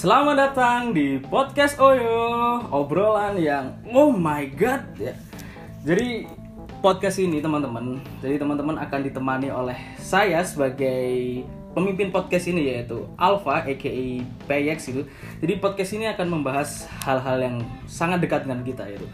Selamat datang di podcast Oyo, obrolan yang oh my god ya. Jadi podcast ini teman-teman, jadi teman-teman akan ditemani oleh saya sebagai pemimpin podcast ini yaitu Alpha aka PX itu. Jadi podcast ini akan membahas hal-hal yang sangat dekat dengan kita yaitu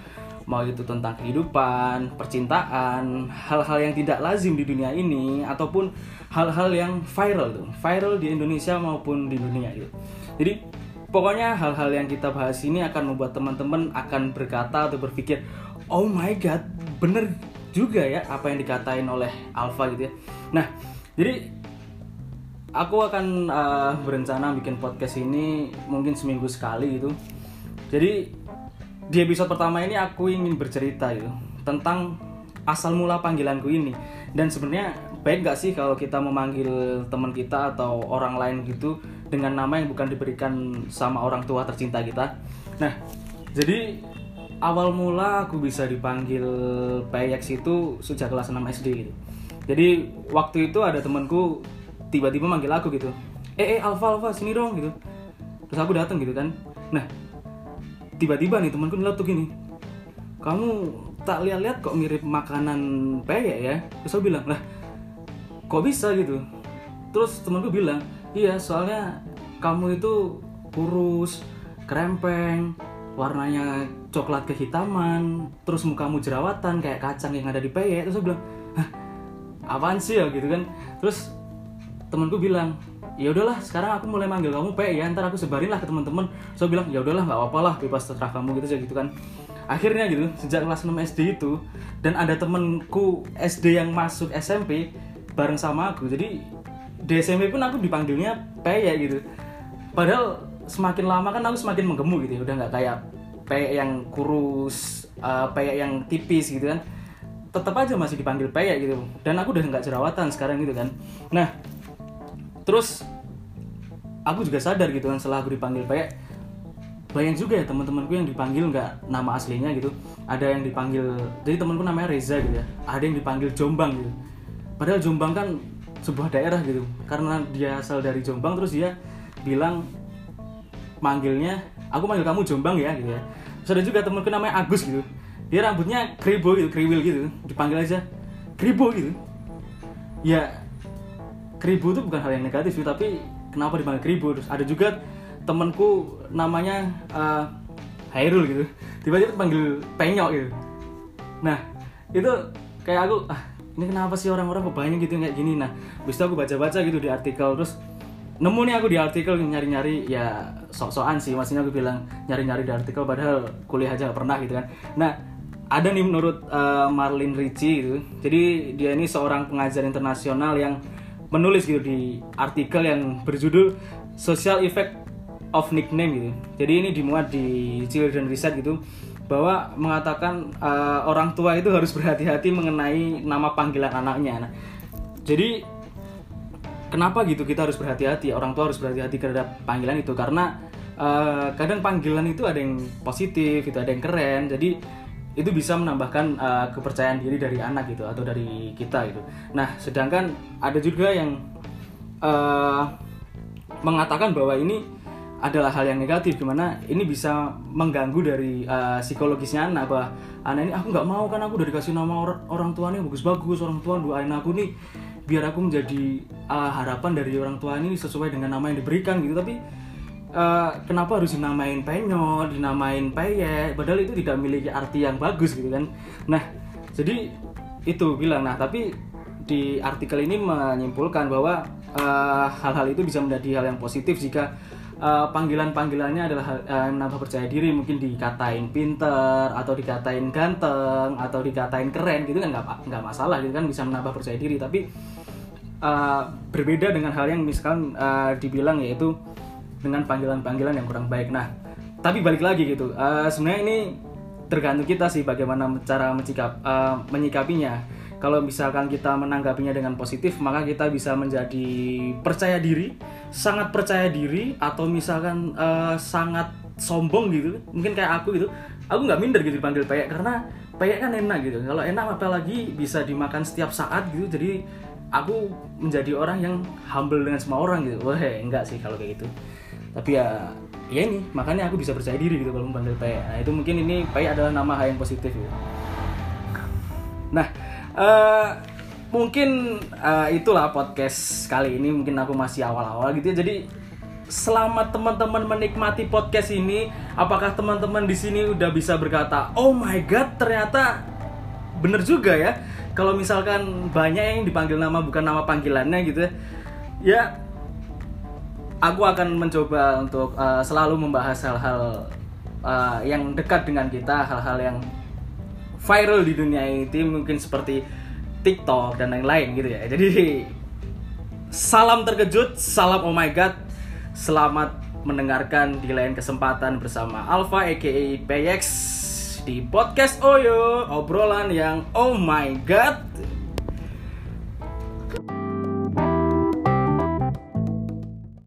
mau itu tentang kehidupan, percintaan, hal-hal yang tidak lazim di dunia ini ataupun hal-hal yang viral tuh, viral di Indonesia maupun di dunia itu. Jadi pokoknya hal-hal yang kita bahas ini akan membuat teman-teman akan berkata atau berpikir, "Oh my god, bener juga ya apa yang dikatain oleh Alpha gitu ya." Nah, jadi aku akan uh, berencana bikin podcast ini mungkin seminggu sekali itu. Jadi di episode pertama ini aku ingin bercerita gitu tentang asal mula panggilanku ini dan sebenarnya baik gak sih kalau kita memanggil teman kita atau orang lain gitu dengan nama yang bukan diberikan sama orang tua tercinta kita. Nah jadi awal mula aku bisa dipanggil PX itu sejak kelas 6 SD gitu. Jadi waktu itu ada temanku tiba-tiba manggil aku gitu. Eh eh Alfa Alfa sini dong gitu. Terus aku datang gitu kan. Nah tiba-tiba nih temanku tuh gini kamu tak lihat-lihat kok mirip makanan peyek ya? Terus aku bilang lah kok bisa gitu? Terus temanku bilang iya soalnya kamu itu kurus krempeng warnanya coklat kehitaman terus mukamu jerawatan kayak kacang yang ada di peyek. Terus aku bilang hah apaan sih ya? Gitu kan. Terus temanku bilang ya udahlah sekarang aku mulai manggil kamu P ya. Ntar aku sebarin lah ke teman-teman. So bilang ya udahlah nggak apa-apa lah bebas terserah kamu gitu aja gitu kan. Akhirnya gitu sejak kelas 6 SD itu dan ada temenku SD yang masuk SMP bareng sama aku. Jadi di SMP pun aku dipanggilnya P ya gitu. Padahal semakin lama kan aku semakin menggemuk gitu ya. Udah nggak kayak P yang kurus uh, P yang tipis gitu kan. Tetap aja masih dipanggil P ya gitu. Dan aku udah nggak jerawatan sekarang gitu kan. Nah terus aku juga sadar gitu kan setelah aku dipanggil kayak banyak juga ya teman-temanku yang dipanggil nggak nama aslinya gitu. Ada yang dipanggil jadi temanku namanya Reza gitu ya. Ada yang dipanggil Jombang gitu. Padahal Jombang kan sebuah daerah gitu. Karena dia asal dari Jombang terus dia bilang manggilnya aku manggil kamu Jombang ya gitu ya. Terus ada juga temanku namanya Agus gitu. Dia rambutnya kribo gitu kriwil gitu. Dipanggil aja kribo gitu. Ya kribo itu bukan hal yang negatif sih tapi kenapa dipanggil kribo? Terus ada juga temanku namanya uh, Hairul gitu. Tiba-tiba panggil penyok gitu. Nah itu kayak aku ah ini kenapa sih orang-orang kebanyakan gitu kayak gini? Nah bisa aku baca-baca gitu di artikel terus nemu nih aku di artikel nyari-nyari ya sok-sokan sih. Maksudnya aku bilang nyari-nyari di artikel padahal kuliah aja gak pernah gitu kan. Nah ada nih menurut uh, Marlin Ricci gitu. Jadi dia ini seorang pengajar internasional yang menulis gitu di artikel yang berjudul Social Effect of Nickname gitu. Jadi ini dimuat di Children Research gitu bahwa mengatakan uh, orang tua itu harus berhati-hati mengenai nama panggilan anaknya. Nah, jadi kenapa gitu kita harus berhati-hati? Orang tua harus berhati-hati terhadap panggilan itu karena uh, kadang panggilan itu ada yang positif, itu ada yang keren. Jadi itu bisa menambahkan uh, kepercayaan diri dari anak gitu atau dari kita gitu. Nah, sedangkan ada juga yang uh, mengatakan bahwa ini adalah hal yang negatif gimana ini bisa mengganggu dari uh, psikologisnya anak bahwa anak ini aku nggak mau kan aku udah dikasih nama or orang tuanya bagus-bagus orang tua doain aku nih biar aku menjadi uh, harapan dari orang tua ini sesuai dengan nama yang diberikan gitu tapi uh, kenapa harus dinamain penyot, dinamain peyek, padahal itu tidak memiliki arti yang bagus gitu kan. Nah, jadi itu bilang. Nah, tapi di artikel ini menyimpulkan bahwa hal-hal uh, itu bisa menjadi hal yang positif jika uh, panggilan-panggilannya adalah uh, yang menambah percaya diri mungkin dikatain pinter atau dikatain ganteng atau dikatain keren gitu kan nggak nggak masalah gitu kan bisa menambah percaya diri tapi uh, berbeda dengan hal yang misalkan uh, dibilang yaitu dengan panggilan-panggilan yang kurang baik. Nah, tapi balik lagi gitu. Uh, sebenarnya ini tergantung kita sih bagaimana cara mencikap, uh, menyikapinya. Kalau misalkan kita menanggapinya dengan positif, maka kita bisa menjadi percaya diri, sangat percaya diri, atau misalkan uh, sangat sombong gitu. Mungkin kayak aku gitu. Aku nggak minder gitu dipanggil peyek karena peyek kan enak gitu. Kalau enak apalagi bisa dimakan setiap saat gitu. Jadi aku menjadi orang yang humble dengan semua orang gitu. Wah, enggak sih kalau kayak gitu tapi ya ya ini makanya aku bisa percaya diri gitu kalau mempanggil Pei nah itu mungkin ini Pei adalah nama hal yang positif ya nah eh, mungkin eh, itulah podcast kali ini mungkin aku masih awal-awal gitu ya. Jadi selamat teman-teman menikmati podcast ini. Apakah teman-teman di sini udah bisa berkata oh my god ternyata bener juga ya? Kalau misalkan banyak yang dipanggil nama bukan nama panggilannya gitu ya. Ya aku akan mencoba untuk uh, selalu membahas hal-hal uh, yang dekat dengan kita hal-hal yang viral di dunia IT mungkin seperti TikTok dan lain-lain gitu ya. Jadi salam terkejut salam oh my god. Selamat mendengarkan di lain kesempatan bersama Alpha aka PX di podcast Oyo obrolan yang oh my god